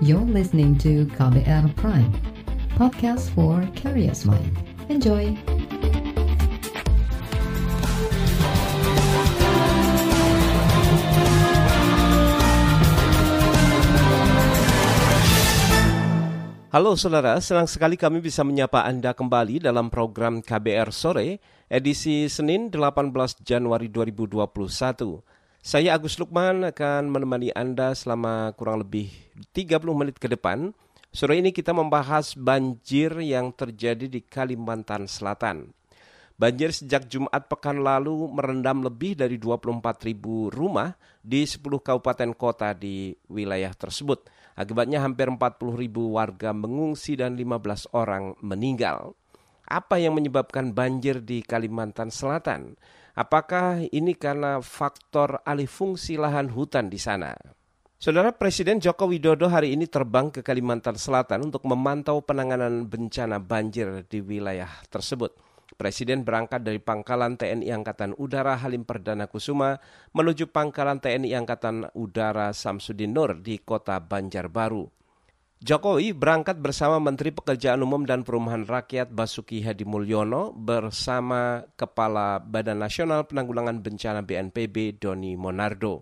You're listening to KBR Prime, podcast for curious mind. Enjoy! Halo saudara, senang sekali kami bisa menyapa Anda kembali dalam program KBR Sore, edisi Senin 18 Januari 2021. Saya Agus Lukman akan menemani Anda selama kurang lebih 30 menit ke depan. Sore ini kita membahas banjir yang terjadi di Kalimantan Selatan. Banjir sejak Jumat pekan lalu merendam lebih dari 24 ribu rumah di 10 kabupaten kota di wilayah tersebut. Akibatnya hampir 40 ribu warga mengungsi dan 15 orang meninggal. Apa yang menyebabkan banjir di Kalimantan Selatan? Apakah ini karena faktor alih fungsi lahan hutan di sana? Saudara Presiden Joko Widodo hari ini terbang ke Kalimantan Selatan untuk memantau penanganan bencana banjir di wilayah tersebut. Presiden berangkat dari Pangkalan TNI Angkatan Udara Halim Perdana Kusuma menuju Pangkalan TNI Angkatan Udara Samsudin Nur di kota Banjarbaru. Jokowi berangkat bersama Menteri Pekerjaan Umum dan Perumahan Rakyat Basuki Hadi Mulyono bersama Kepala Badan Nasional Penanggulangan Bencana BNPB Doni Monardo.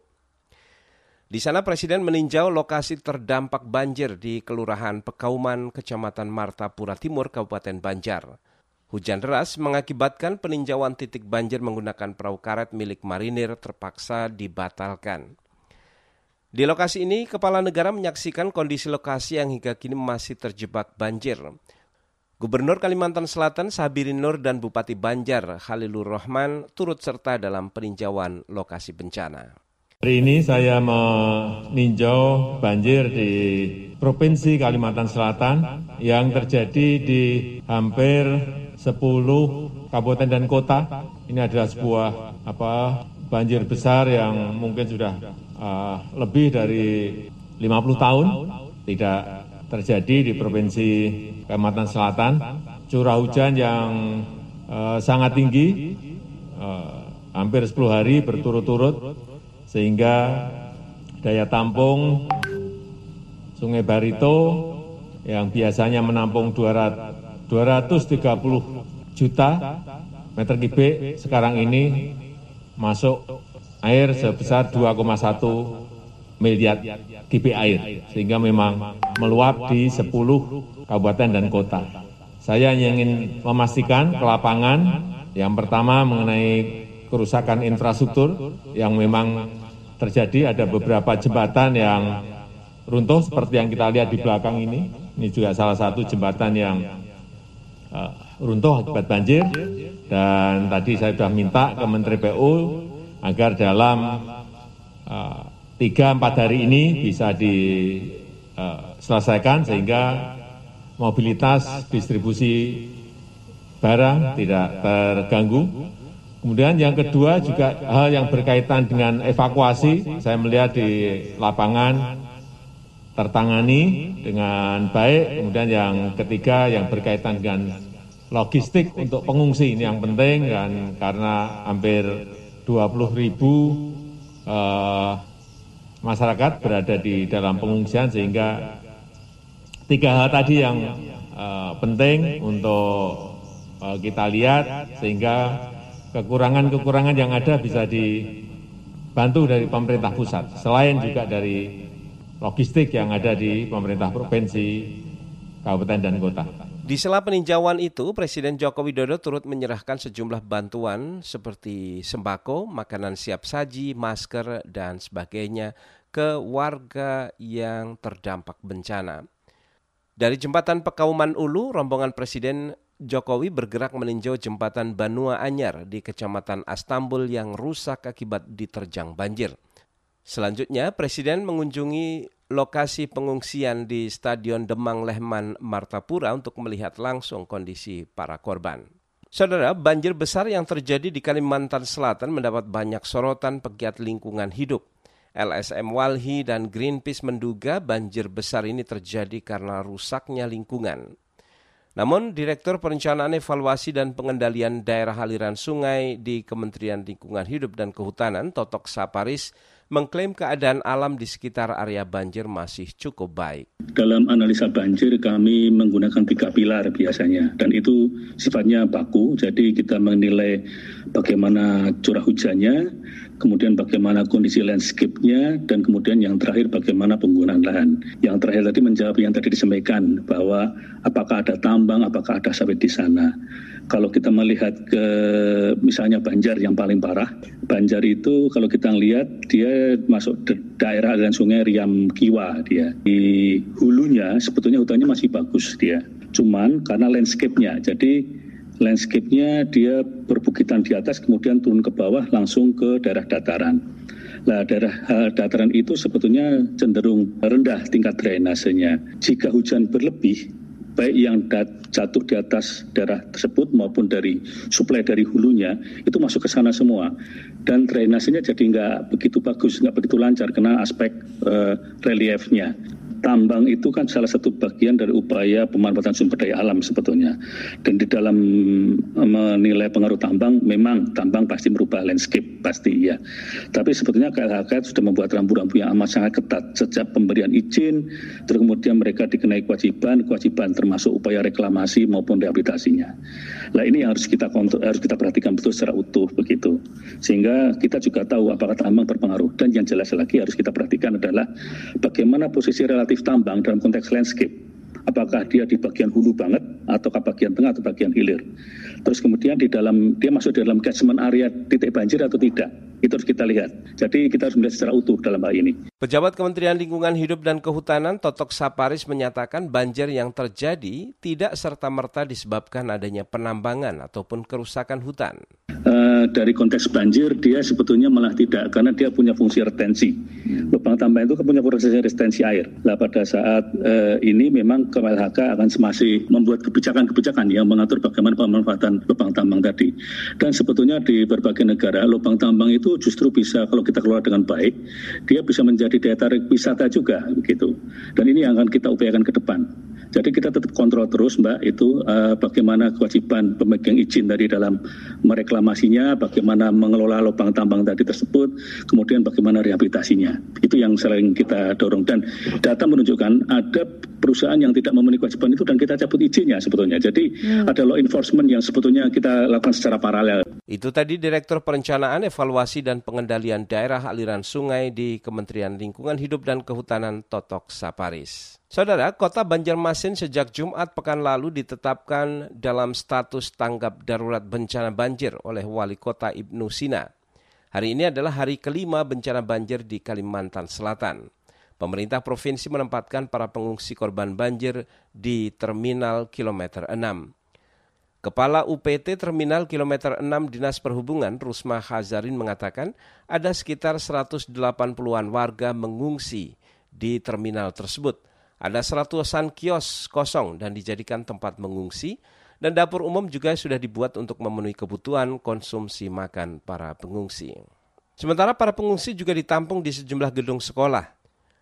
Di sana Presiden meninjau lokasi terdampak banjir di Kelurahan Pekauman, Kecamatan Martapura Timur, Kabupaten Banjar. Hujan deras mengakibatkan peninjauan titik banjir menggunakan perahu karet milik marinir terpaksa dibatalkan. Di lokasi ini, Kepala Negara menyaksikan kondisi lokasi yang hingga kini masih terjebak banjir. Gubernur Kalimantan Selatan Sabirin Nur dan Bupati Banjar Khalilur Rahman turut serta dalam peninjauan lokasi bencana. Hari ini saya meninjau banjir di Provinsi Kalimantan Selatan yang terjadi di hampir 10 kabupaten dan kota. Ini adalah sebuah apa banjir besar yang mungkin sudah lebih dari 50 tahun tidak terjadi di Provinsi Kalimantan Selatan. Curah hujan yang uh, sangat tinggi, uh, hampir 10 hari berturut-turut, sehingga daya tampung Sungai Barito yang biasanya menampung 200 230 juta meter kubik sekarang ini masuk air sebesar 2,1 miliar kubik air sehingga memang meluap di 10 kabupaten dan kota. Saya ingin memastikan ke lapangan yang pertama mengenai kerusakan infrastruktur yang memang terjadi ada beberapa jembatan yang runtuh seperti yang kita lihat di belakang ini. Ini juga salah satu jembatan yang uh, runtuh akibat banjir dan tadi saya sudah minta ke Menteri PU agar dalam uh, tiga empat hari ini bisa diselesaikan uh, sehingga mobilitas distribusi barang tidak terganggu. Kemudian yang kedua juga hal yang berkaitan dengan evakuasi, saya melihat di lapangan tertangani dengan baik. Kemudian yang ketiga yang berkaitan dengan logistik untuk pengungsi ini yang penting dan karena hampir 20 ribu uh, masyarakat berada di dalam pengungsian sehingga tiga hal tadi yang uh, penting untuk uh, kita lihat sehingga kekurangan-kekurangan yang ada bisa dibantu dari pemerintah pusat selain juga dari logistik yang ada di pemerintah provinsi, kabupaten, dan kota. Di sela peninjauan itu, Presiden Joko Widodo turut menyerahkan sejumlah bantuan seperti sembako, makanan siap saji, masker, dan sebagainya ke warga yang terdampak bencana. Dari jembatan Pekauman Ulu, rombongan Presiden Jokowi bergerak meninjau jembatan Banua Anyar di Kecamatan Astambul yang rusak akibat diterjang banjir. Selanjutnya, Presiden mengunjungi lokasi pengungsian di Stadion Demang Lehman Martapura untuk melihat langsung kondisi para korban. Saudara, banjir besar yang terjadi di Kalimantan Selatan mendapat banyak sorotan pegiat lingkungan hidup. LSM Walhi dan Greenpeace menduga banjir besar ini terjadi karena rusaknya lingkungan. Namun, Direktur Perencanaan Evaluasi dan Pengendalian Daerah Aliran Sungai di Kementerian Lingkungan Hidup dan Kehutanan, Totok Saparis, mengklaim keadaan alam di sekitar area banjir masih cukup baik. Dalam analisa banjir kami menggunakan tiga pilar biasanya dan itu sifatnya baku. Jadi kita menilai bagaimana curah hujannya, kemudian bagaimana kondisi landscape-nya, dan kemudian yang terakhir bagaimana penggunaan lahan. Yang terakhir tadi menjawab yang tadi disampaikan bahwa apakah ada tambang, apakah ada sawit di sana. Kalau kita melihat ke misalnya Banjar yang paling parah, Banjar itu kalau kita lihat dia masuk daerah dan sungai Riam Kiwa dia. Di hulunya sebetulnya hutannya masih bagus dia. Cuman karena landscape-nya, jadi landscape-nya dia berbukitan di atas kemudian turun ke bawah langsung ke daerah dataran. Nah, daerah uh, dataran itu sebetulnya cenderung rendah tingkat drainasenya. Jika hujan berlebih, baik yang jatuh di atas daerah tersebut maupun dari suplai dari hulunya itu masuk ke sana semua. Dan drainasenya jadi nggak begitu bagus nggak begitu lancar karena aspek uh, reliefnya tambang itu kan salah satu bagian dari upaya pemanfaatan sumber daya alam sebetulnya. Dan di dalam eh, menilai pengaruh tambang, memang tambang pasti merubah landscape, pasti ya. Tapi sebetulnya KLHK sudah membuat rambu-rambu yang amat sangat ketat sejak pemberian izin, terus kemudian mereka dikenai kewajiban, kewajiban termasuk upaya reklamasi maupun rehabilitasinya. Nah ini yang harus kita kontrol, harus kita perhatikan betul secara utuh begitu. Sehingga kita juga tahu apakah tambang berpengaruh. Dan yang jelas lagi harus kita perhatikan adalah bagaimana posisi relatif relatif tambang dalam konteks landscape. Apakah dia di bagian hulu banget, ataukah bagian tengah atau bagian hilir. Terus kemudian di dalam dia masuk di dalam catchment area titik banjir atau tidak. Itu harus kita lihat. Jadi kita harus melihat secara utuh dalam hal ini. Pejabat Kementerian Lingkungan Hidup dan Kehutanan Totok Saparis menyatakan banjir yang terjadi tidak serta-merta disebabkan adanya penambangan ataupun kerusakan hutan. Uh, dari konteks banjir dia sebetulnya malah tidak karena dia punya fungsi retensi. Lubang tambang itu kan punya fungsi retensi air. Nah pada saat uh, ini memang KLHK akan masih membuat kebijakan-kebijakan yang mengatur bagaimana pemanfaatan lubang tambang tadi. Dan sebetulnya di berbagai negara lubang tambang itu justru bisa kalau kita kelola dengan baik, dia bisa menjadi daya tarik wisata juga begitu. Dan ini yang akan kita upayakan ke depan. Jadi kita tetap kontrol terus Mbak itu uh, bagaimana kewajiban pemegang izin dari dalam mereklamasinya, bagaimana mengelola lubang tambang tadi tersebut, kemudian bagaimana rehabilitasinya. Itu yang sering kita dorong dan data menunjukkan ada perusahaan yang tidak memenuhi kewajiban itu dan kita cabut izinnya sebetulnya. Jadi hmm. ada law enforcement yang sebetulnya kita lakukan secara paralel. Itu tadi Direktur Perencanaan, Evaluasi dan Pengendalian Daerah Aliran Sungai di Kementerian Lingkungan Hidup dan Kehutanan Totok Saparis. Saudara, kota Banjarmasin sejak Jumat pekan lalu ditetapkan dalam status tanggap darurat bencana banjir oleh Wali Kota Ibnu Sina. Hari ini adalah hari kelima bencana banjir di Kalimantan Selatan. Pemerintah provinsi menempatkan para pengungsi korban banjir di Terminal Kilometer 6. Kepala UPT Terminal Kilometer 6 Dinas Perhubungan Rusma Hazarin mengatakan ada sekitar 180-an warga mengungsi di terminal tersebut ada seratusan kios kosong dan dijadikan tempat mengungsi, dan dapur umum juga sudah dibuat untuk memenuhi kebutuhan konsumsi makan para pengungsi. Sementara para pengungsi juga ditampung di sejumlah gedung sekolah.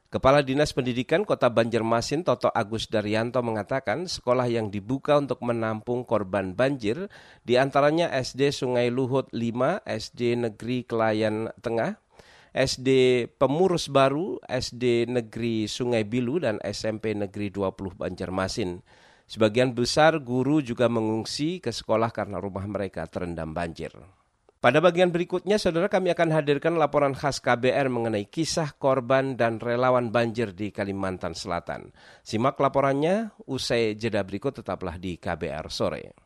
Kepala Dinas Pendidikan Kota Banjarmasin Toto Agus Daryanto mengatakan sekolah yang dibuka untuk menampung korban banjir di antaranya SD Sungai Luhut 5, SD Negeri Kelayan Tengah, SD Pemurus Baru, SD Negeri Sungai Bilu, dan SMP Negeri 20 Banjarmasin. Sebagian besar guru juga mengungsi ke sekolah karena rumah mereka terendam banjir. Pada bagian berikutnya, saudara kami akan hadirkan laporan khas KBR mengenai kisah korban dan relawan banjir di Kalimantan Selatan. Simak laporannya usai jeda berikut tetaplah di KBR sore.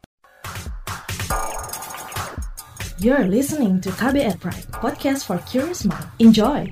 You're listening to KBR Pride, podcast for curious mind. Enjoy!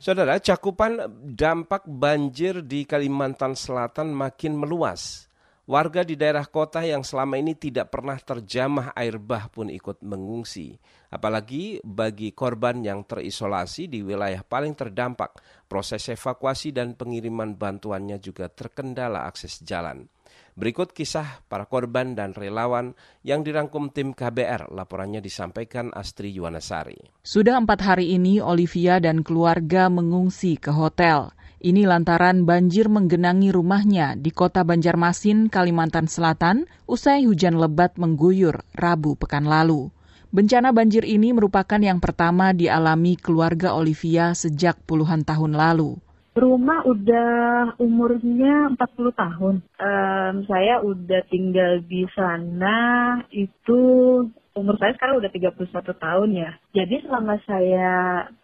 Saudara, cakupan dampak banjir di Kalimantan Selatan makin meluas. Warga di daerah kota yang selama ini tidak pernah terjamah air bah pun ikut mengungsi. Apalagi bagi korban yang terisolasi di wilayah paling terdampak, proses evakuasi dan pengiriman bantuannya juga terkendala akses jalan. Berikut kisah para korban dan relawan yang dirangkum tim KBR. Laporannya disampaikan Astri Yuwanasari. Sudah empat hari ini Olivia dan keluarga mengungsi ke hotel. Ini lantaran banjir menggenangi rumahnya di kota Banjarmasin, Kalimantan Selatan, usai hujan lebat mengguyur Rabu pekan lalu. Bencana banjir ini merupakan yang pertama dialami keluarga Olivia sejak puluhan tahun lalu. Rumah udah umurnya 40 tahun. Um, saya udah tinggal di sana itu umur saya sekarang udah 31 tahun ya. Jadi selama saya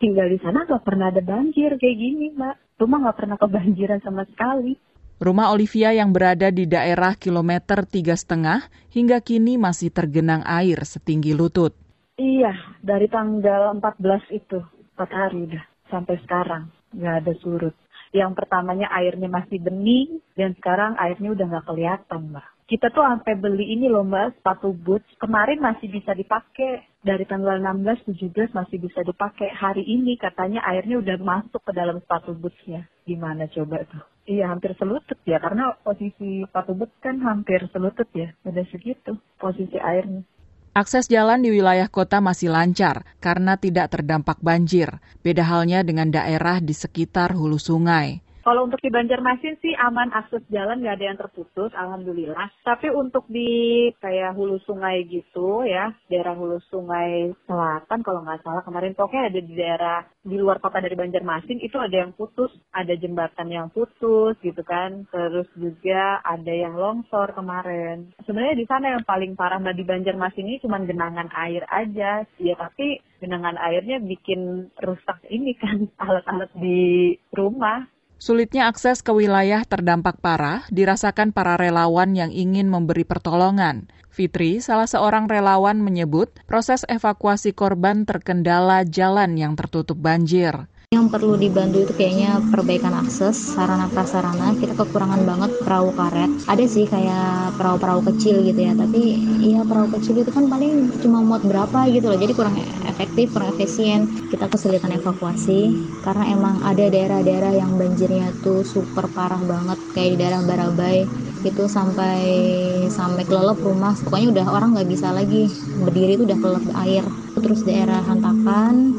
tinggal di sana nggak pernah ada banjir kayak gini, Mbak. Rumah nggak pernah kebanjiran sama sekali. Rumah Olivia yang berada di daerah kilometer tiga setengah hingga kini masih tergenang air setinggi lutut. Iya, dari tanggal 14 itu, 4 hari udah, sampai sekarang, nggak ada surut. Yang pertamanya airnya masih bening, dan sekarang airnya udah nggak kelihatan, Mbak kita tuh sampai beli ini loh mbak sepatu boots. Kemarin masih bisa dipakai. Dari tanggal 16 17 masih bisa dipakai. Hari ini katanya airnya udah masuk ke dalam sepatu bootsnya. Gimana coba tuh? Iya hampir selutut ya karena posisi sepatu boots kan hampir selutut ya. Udah segitu posisi airnya. Akses jalan di wilayah kota masih lancar karena tidak terdampak banjir. Beda halnya dengan daerah di sekitar hulu sungai. Kalau untuk di Banjarmasin sih aman akses jalan nggak ada yang terputus, alhamdulillah. Tapi untuk di kayak hulu sungai gitu ya, daerah hulu sungai selatan kalau nggak salah kemarin pokoknya ada di daerah di luar kota dari Banjarmasin itu ada yang putus, ada jembatan yang putus gitu kan. Terus juga ada yang longsor kemarin. Sebenarnya di sana yang paling parah di Banjarmasin ini cuma genangan air aja, ya tapi genangan airnya bikin rusak ini kan alat-alat di rumah Sulitnya akses ke wilayah terdampak parah dirasakan para relawan yang ingin memberi pertolongan. Fitri, salah seorang relawan menyebut proses evakuasi korban terkendala jalan yang tertutup banjir. Yang perlu dibantu itu kayaknya perbaikan akses, sarana prasarana. Kita kekurangan banget perahu karet. Ada sih kayak perahu-perahu kecil gitu ya, tapi ya perahu kecil itu kan paling cuma muat berapa gitu loh. Jadi kurang efektif, kurang efisien. Kita kesulitan evakuasi karena emang ada daerah-daerah yang banjirnya tuh super parah banget kayak di daerah Barabai itu sampai sampai kelelep rumah pokoknya udah orang nggak bisa lagi berdiri itu udah kelelep air terus daerah Hantakan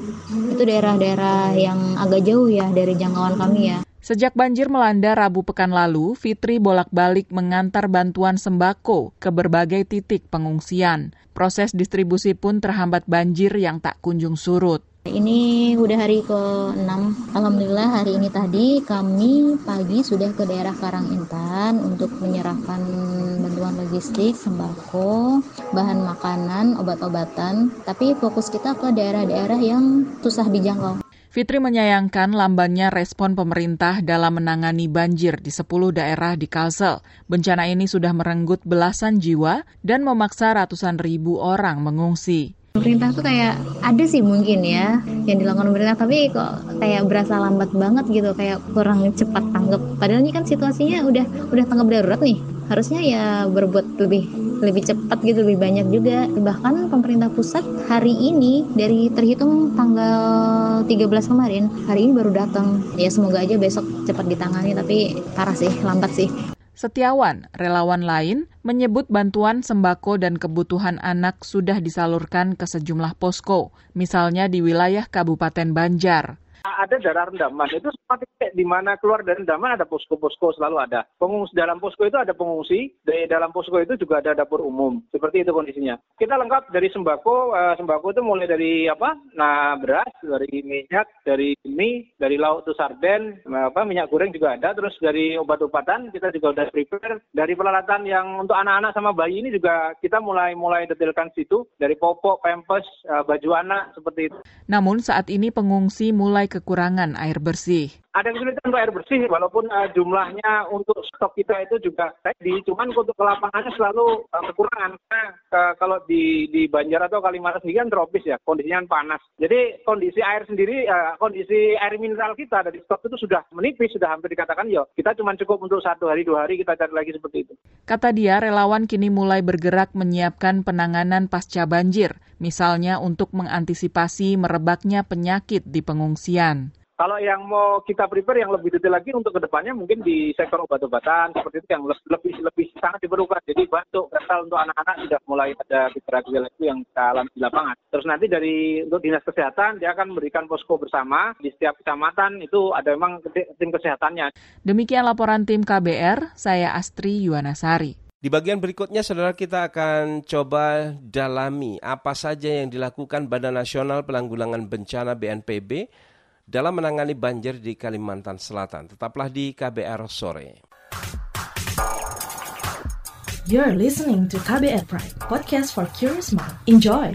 itu daerah-daerah yang agak jauh ya dari jangkauan kami ya. Sejak banjir melanda Rabu pekan lalu, Fitri bolak-balik mengantar bantuan sembako ke berbagai titik pengungsian. Proses distribusi pun terhambat banjir yang tak kunjung surut. Ini udah hari ke-6. Alhamdulillah hari ini tadi kami pagi sudah ke daerah Karangintan untuk menyerahkan bantuan logistik, sembako, bahan makanan, obat-obatan. Tapi fokus kita ke daerah-daerah yang susah dijangkau. Fitri menyayangkan lambannya respon pemerintah dalam menangani banjir di 10 daerah di Kalsel. Bencana ini sudah merenggut belasan jiwa dan memaksa ratusan ribu orang mengungsi. Pemerintah tuh kayak ada sih mungkin ya yang dilakukan pemerintah tapi kok kayak berasa lambat banget gitu kayak kurang cepat tanggap. Padahal ini kan situasinya udah udah tanggap darurat nih. Harusnya ya berbuat lebih lebih cepat gitu lebih banyak juga. Bahkan pemerintah pusat hari ini dari terhitung tanggal 13 kemarin hari ini baru datang. Ya semoga aja besok cepat ditangani tapi parah sih lambat sih. Setiawan, relawan lain, menyebut bantuan sembako dan kebutuhan anak sudah disalurkan ke sejumlah posko, misalnya di wilayah Kabupaten Banjar ada daerah rendaman itu seperti di mana keluar dari rendaman ada posko-posko selalu ada. Pengungsi dalam posko itu ada pengungsi, di dalam posko itu juga ada dapur umum. Seperti itu kondisinya. Kita lengkap dari sembako, uh, sembako itu mulai dari apa? Nah, beras, dari minyak, dari mie, dari lauk itu sarden, apa minyak goreng juga ada. Terus dari obat-obatan kita juga udah prepare. Dari peralatan yang untuk anak-anak sama bayi ini juga kita mulai mulai detailkan situ dari popok, pempes, uh, baju anak seperti itu. Namun saat ini pengungsi mulai kekurangan air bersih ada kesulitan untuk air bersih walaupun uh, jumlahnya untuk stok kita itu juga tadi. Cuman untuk ke lapangannya selalu uh, kekurangan. Karena uh, kalau di di Banjar atau Kalimantan sendiri kan tropis ya kondisinya kan panas. Jadi kondisi air sendiri uh, kondisi air mineral kita dari stok itu sudah menipis sudah hampir dikatakan ya kita cuma cukup untuk satu hari dua hari kita cari lagi seperti itu. Kata dia relawan kini mulai bergerak menyiapkan penanganan pasca banjir. Misalnya untuk mengantisipasi merebaknya penyakit di pengungsian. Kalau yang mau kita prepare yang lebih detail lagi untuk ke depannya mungkin di sektor obat-obatan seperti itu yang lebih lebih sangat diperlukan. Jadi bantu asal untuk anak-anak sudah mulai ada gejala-gejala itu yang kita alami di lapangan. Terus nanti dari untuk dinas kesehatan dia akan memberikan posko bersama di setiap kecamatan itu ada memang tim kesehatannya. Demikian laporan tim KBR, saya Astri Yuwanasari. Di bagian berikutnya, saudara kita akan coba dalami apa saja yang dilakukan Badan Nasional Penanggulangan Bencana BNPB dalam menangani banjir di Kalimantan Selatan. Tetaplah di KBR sore. You're listening to KBR Pride, podcast for curious mind. Enjoy!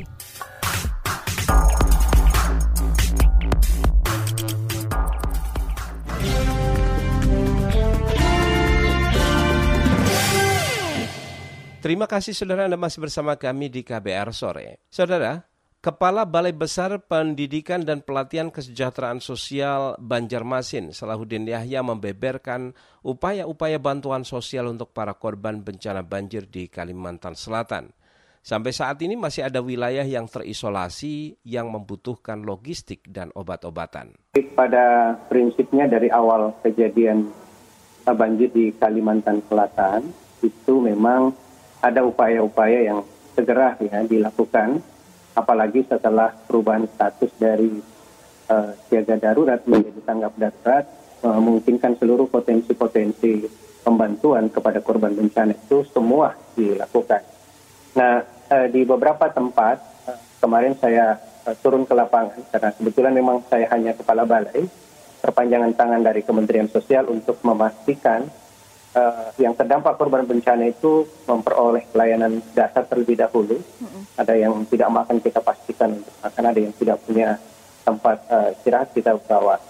Terima kasih saudara Anda masih bersama kami di KBR Sore. Saudara, Kepala Balai Besar Pendidikan dan Pelatihan Kesejahteraan Sosial Banjarmasin, Salahuddin Yahya membeberkan upaya-upaya bantuan sosial untuk para korban bencana banjir di Kalimantan Selatan. Sampai saat ini masih ada wilayah yang terisolasi yang membutuhkan logistik dan obat-obatan. Pada prinsipnya dari awal kejadian banjir di Kalimantan Selatan itu memang ada upaya-upaya yang segera ya dilakukan apalagi setelah perubahan status dari uh, siaga darurat menjadi tanggap darurat memungkinkan seluruh potensi-potensi pembantuan kepada korban bencana itu semua dilakukan. Nah, uh, di beberapa tempat uh, kemarin saya uh, turun ke lapangan karena kebetulan memang saya hanya kepala balai perpanjangan tangan dari Kementerian Sosial untuk memastikan uh, yang terdampak korban bencana itu memperoleh pelayanan dasar terlebih dahulu. Mm-hmm. Ada yang tidak makan kita pastikan untuk makan, ada yang tidak punya tempat uh, istirahat kita bawa.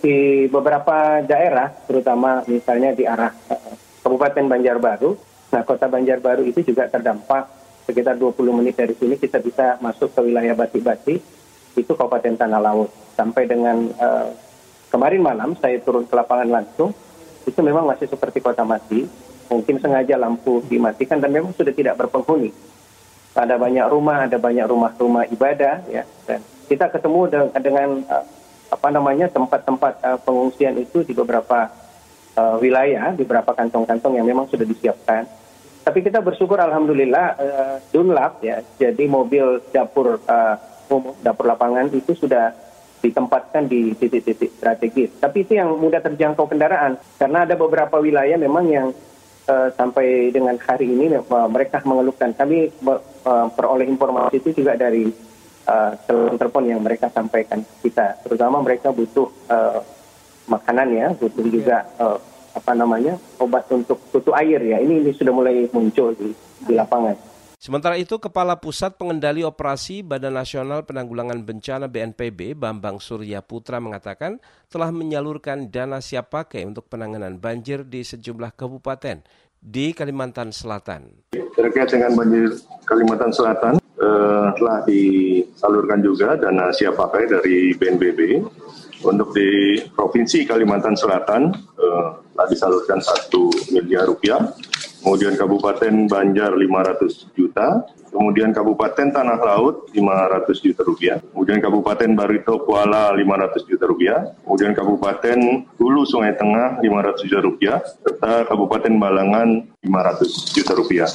Di beberapa daerah, terutama misalnya di arah uh, Kabupaten Banjarbaru, nah kota Banjarbaru itu juga terdampak sekitar 20 menit dari sini kita bisa masuk ke wilayah Bati-Bati, itu Kabupaten Tanah Laut. Sampai dengan uh, kemarin malam saya turun ke lapangan langsung, itu memang masih seperti kota mati. Mungkin sengaja lampu dimatikan dan memang sudah tidak berpenghuni. Ada banyak rumah, ada banyak rumah-rumah ibadah, ya. Dan kita ketemu dengan, dengan uh, apa namanya tempat-tempat uh, pengungsian itu di beberapa uh, wilayah, di beberapa kantong-kantong yang memang sudah disiapkan. Tapi kita bersyukur, alhamdulillah, uh, Dunlap ya, jadi mobil dapur uh, dapur lapangan itu sudah ditempatkan di titik-titik strategis. Tapi itu yang mudah terjangkau kendaraan karena ada beberapa wilayah memang yang uh, sampai dengan hari ini uh, mereka mengeluhkan. Kami uh, peroleh informasi itu juga dari uh, telepon yang mereka sampaikan kita. Terutama mereka butuh uh, makanan ya, butuh juga uh, apa namanya obat untuk tutu air ya. Ini, ini sudah mulai muncul di, di lapangan. Sementara itu, Kepala Pusat Pengendali Operasi Badan Nasional Penanggulangan Bencana BNPB, Bambang Surya Putra mengatakan telah menyalurkan dana siap pakai untuk penanganan banjir di sejumlah kabupaten di Kalimantan Selatan. Terkait dengan banjir Kalimantan Selatan, eh, telah disalurkan juga dana siap pakai dari BNPB. Untuk di Provinsi Kalimantan Selatan, eh, telah disalurkan satu miliar rupiah kemudian Kabupaten Banjar 500 juta, kemudian Kabupaten Tanah Laut 500 juta rupiah, kemudian Kabupaten Barito Kuala 500 juta rupiah, kemudian Kabupaten Hulu Sungai Tengah 500 juta rupiah, serta Kabupaten Balangan 500 juta rupiah.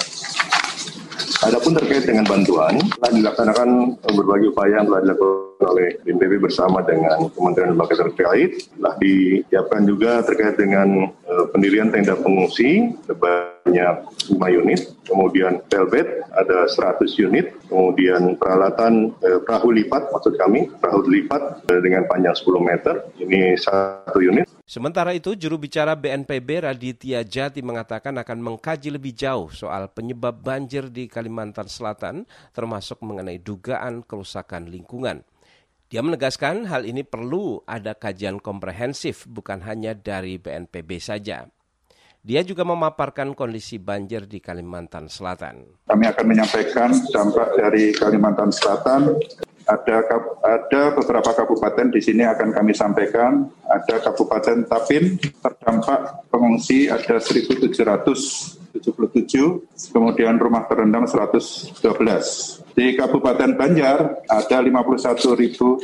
Adapun terkait dengan bantuan, telah dilaksanakan berbagai upaya yang telah dilakukan oleh BNPB bersama dengan Kementerian Lembaga terkait. Telah disiapkan juga terkait dengan pendirian tenda pengungsi sebanyak 5 unit, kemudian velvet ada 100 unit, kemudian peralatan uh, perahu lipat maksud kami, perahu lipat uh, dengan panjang 10 meter, ini satu unit. Sementara itu, juru bicara BNPB Raditya Jati mengatakan akan mengkaji lebih jauh soal penyebab banjir di Kalimantan Selatan, termasuk mengenai dugaan kerusakan lingkungan. Dia menegaskan hal ini perlu ada kajian komprehensif bukan hanya dari BNPB saja. Dia juga memaparkan kondisi banjir di Kalimantan Selatan. Kami akan menyampaikan dampak dari Kalimantan Selatan ada ada beberapa kabupaten di sini akan kami sampaikan. Ada Kabupaten Tapin terdampak pengungsi ada 1.777, kemudian rumah terendam 112. Di Kabupaten Banjar ada 51.362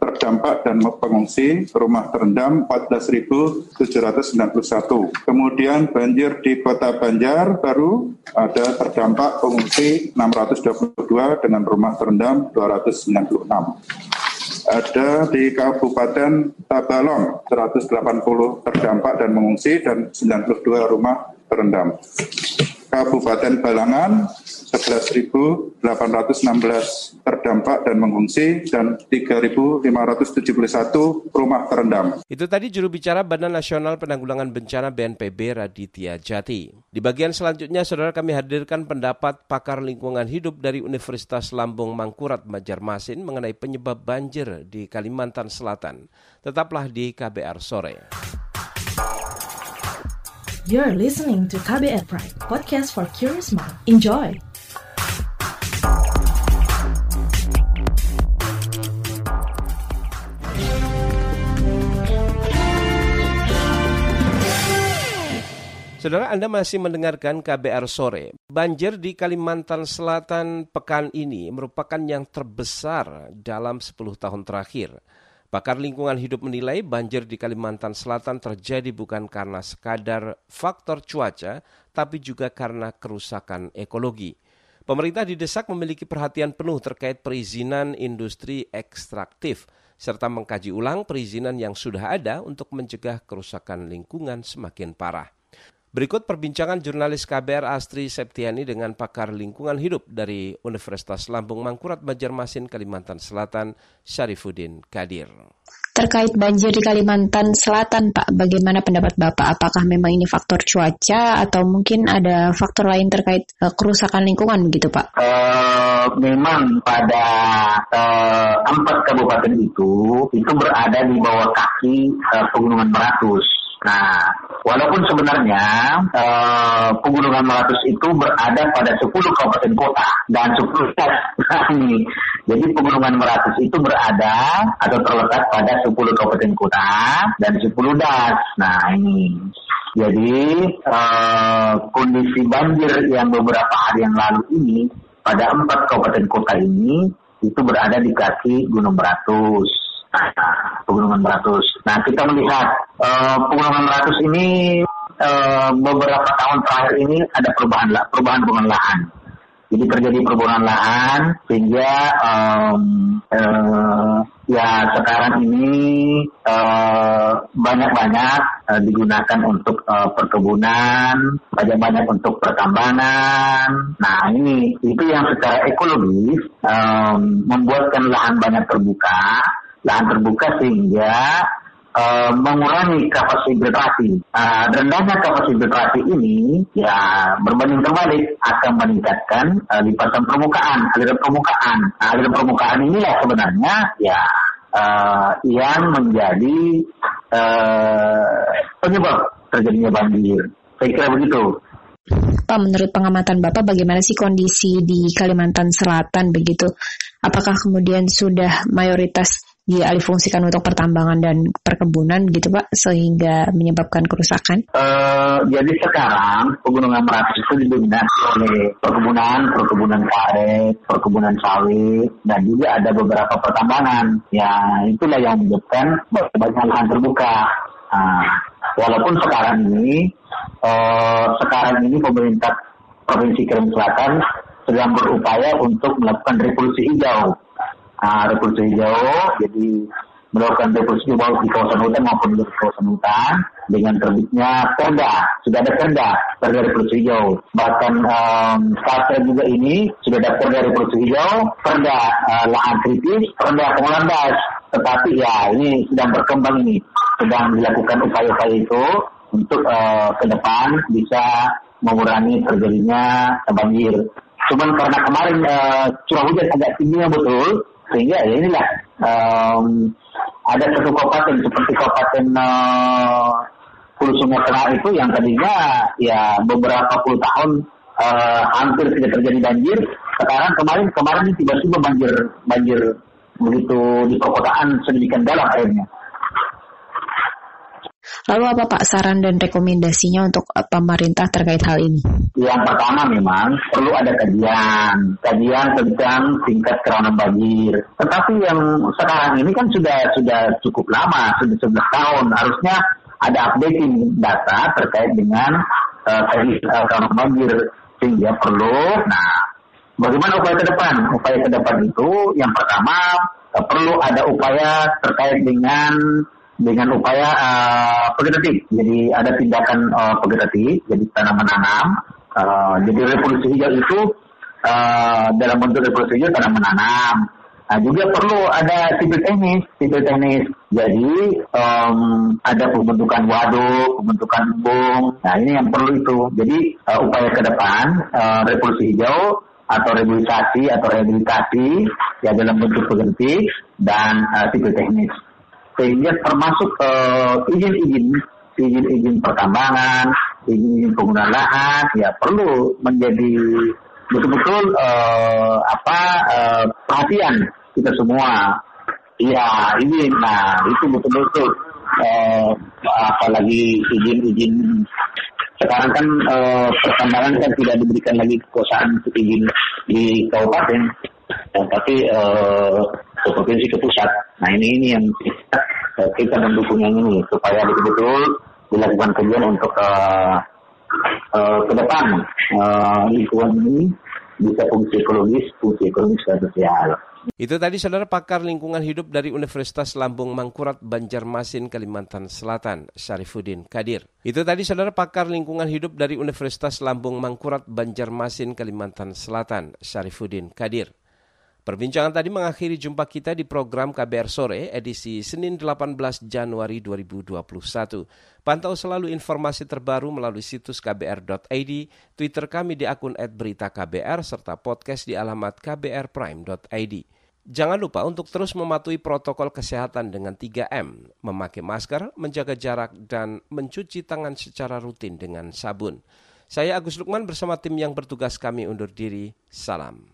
terdampak dan pengungsi, rumah terendam 14.791. Kemudian banjir di Kota Banjar baru ada terdampak pengungsi 622 dengan rumah terendam 296 ada di Kabupaten Tabalong 180 terdampak dan mengungsi dan 92 rumah terendam. Kabupaten Balangan 11.816 terdampak dan mengungsi dan 3.571 rumah terendam. Itu tadi juru bicara Badan Nasional Penanggulangan Bencana BNPB Raditya Jati. Di bagian selanjutnya saudara kami hadirkan pendapat pakar lingkungan hidup dari Universitas Lambung Mangkurat Banjarmasin mengenai penyebab banjir di Kalimantan Selatan. Tetaplah di KBR sore. You're listening to KBR Pride, podcast for curious mind. Enjoy! Saudara Anda masih mendengarkan KBR sore. Banjir di Kalimantan Selatan pekan ini merupakan yang terbesar dalam 10 tahun terakhir. Pakar lingkungan hidup menilai banjir di Kalimantan Selatan terjadi bukan karena sekadar faktor cuaca, tapi juga karena kerusakan ekologi. Pemerintah didesak memiliki perhatian penuh terkait perizinan industri ekstraktif, serta mengkaji ulang perizinan yang sudah ada untuk mencegah kerusakan lingkungan semakin parah. Berikut perbincangan jurnalis KBR Astri Septiani dengan pakar lingkungan hidup dari Universitas Lambung Mangkurat Banjarmasin, Kalimantan Selatan, Syarifuddin Kadir. Terkait banjir di Kalimantan Selatan, Pak, bagaimana pendapat Bapak? Apakah memang ini faktor cuaca atau mungkin ada faktor lain terkait uh, kerusakan lingkungan begitu, Pak? Uh, memang pada uh, empat kabupaten itu itu berada di bawah kaki uh, pegunungan Meratus Nah, walaupun sebenarnya eh, pegunungan Meratus itu berada pada 10 kabupaten kota dan 10 das. Nah, ini. Jadi pegunungan Meratus itu berada atau terletak pada 10 kabupaten kota dan 10 das. Nah, ini. Jadi eh, kondisi banjir yang beberapa hari yang lalu ini pada empat kabupaten kota ini itu berada di kaki Gunung Meratus. Pegunungan Meratus. Nah, kita melihat uh, pegunungan Meratus ini uh, beberapa tahun terakhir ini ada perubahan perubahan perubahan lahan. Jadi terjadi perubahan lahan sehingga um, uh, ya sekarang ini banyak-banyak uh, digunakan untuk uh, perkebunan, banyak-banyak untuk pertambangan. Nah ini itu yang secara ekologis um, membuatkan lahan banyak terbuka lahan terbuka sehingga uh, mengurangi kapasitas filtrasi. Uh, rendahnya kapasitas filtrasi ini ya berbanding terbalik akan meningkatkan uh, lipatan permukaan, aliran permukaan. Nah, aliran permukaan inilah sebenarnya ya uh, yang menjadi uh, penyebab terjadinya banjir. Saya kira begitu. Pak, menurut pengamatan Bapak bagaimana sih kondisi di Kalimantan Selatan begitu? Apakah kemudian sudah mayoritas dialihfungsikan untuk pertambangan dan perkebunan gitu Pak sehingga menyebabkan kerusakan? Uh, jadi sekarang pegunungan Merapi itu didominasi oleh perkebunan, perkebunan karet, perkebunan sawit dan juga ada beberapa pertambangan. Ya itulah yang menyebabkan banyak lahan terbuka. Nah, walaupun sekarang ini uh, sekarang ini pemerintah Provinsi Kalimantan Selatan sedang berupaya untuk melakukan revolusi hijau Nah, revolusi hijau, jadi melakukan revolusi hijau di kawasan hutan maupun di kawasan hutan dengan terbitnya perda, sudah ada perda, perda revolusi hijau. Bahkan um, juga ini sudah ada perda revolusi hijau, perda uh, lahan kritis, perda pengolahan das. Tetapi ya ini sedang berkembang ini, sedang dilakukan upaya-upaya itu untuk uh, ke depan bisa mengurangi terjadinya banjir. Cuman karena kemarin uh, curah hujan agak tinggi betul, sehingga ya inilah um, ada satu kabupaten seperti kabupaten uh, Hulu Sumatera itu yang tadinya ya beberapa puluh tahun uh, hampir tidak terjadi banjir. Sekarang kemarin kemarin tiba-tiba banjir banjir begitu di perkotaan sedemikian dalam airnya Lalu apa Pak saran dan rekomendasinya untuk uh, pemerintah terkait hal ini? Yang pertama memang perlu ada kajian, kajian tentang tingkat kerawanan banjir. Tetapi yang sekarang ini kan sudah sudah cukup lama, sudah 11 tahun. Harusnya ada updating data terkait dengan uh, kerawanan banjir sehingga perlu. Nah, bagaimana upaya ke depan? Upaya ke depan itu yang pertama perlu ada upaya terkait dengan dengan upaya uh, vegetatif. Jadi ada tindakan uh, vegetatif, jadi tanam menanam. Uh, jadi revolusi hijau itu uh, dalam bentuk revolusi hijau tanam menanam. Nah, juga perlu ada sipil teknis, sipil teknis. Jadi um, ada pembentukan waduk, pembentukan embung. Nah ini yang perlu itu. Jadi uh, upaya ke depan uh, revolusi hijau atau rehabilitasi atau rehabilitasi ya dalam bentuk vegetatif dan uh, sipil teknis sehingga termasuk uh, izin-izin izin-izin pertambangan, izin-izin penggunaan lahan ya perlu menjadi betul-betul uh, apa uh, perhatian kita semua. Ya ini, nah itu betul-betul uh, apalagi izin-izin sekarang kan uh, pertambangan kan tidak diberikan lagi kekuasaan izin di kabupaten, ya, tapi uh, ke provinsi ke pusat. Nah ini ini yang kita, kita mendukung yang ini supaya betul-betul dilakukan kajian untuk uh, uh, ke depan uh, lingkungan ini bisa fungsi ekologis, fungsi ekonomis dan sosial. Itu tadi saudara pakar lingkungan hidup dari Universitas Lambung Mangkurat Banjarmasin Kalimantan Selatan, Syarifuddin Kadir. Itu tadi saudara pakar lingkungan hidup dari Universitas Lambung Mangkurat Banjarmasin Kalimantan Selatan, Syarifuddin Kadir. Perbincangan tadi mengakhiri jumpa kita di program KBR Sore edisi Senin 18 Januari 2021. Pantau selalu informasi terbaru melalui situs kbr.id, Twitter kami di akun @beritaKBR serta podcast di alamat kbrprime.id. Jangan lupa untuk terus mematuhi protokol kesehatan dengan 3M, memakai masker, menjaga jarak, dan mencuci tangan secara rutin dengan sabun. Saya Agus Lukman bersama tim yang bertugas kami undur diri. Salam.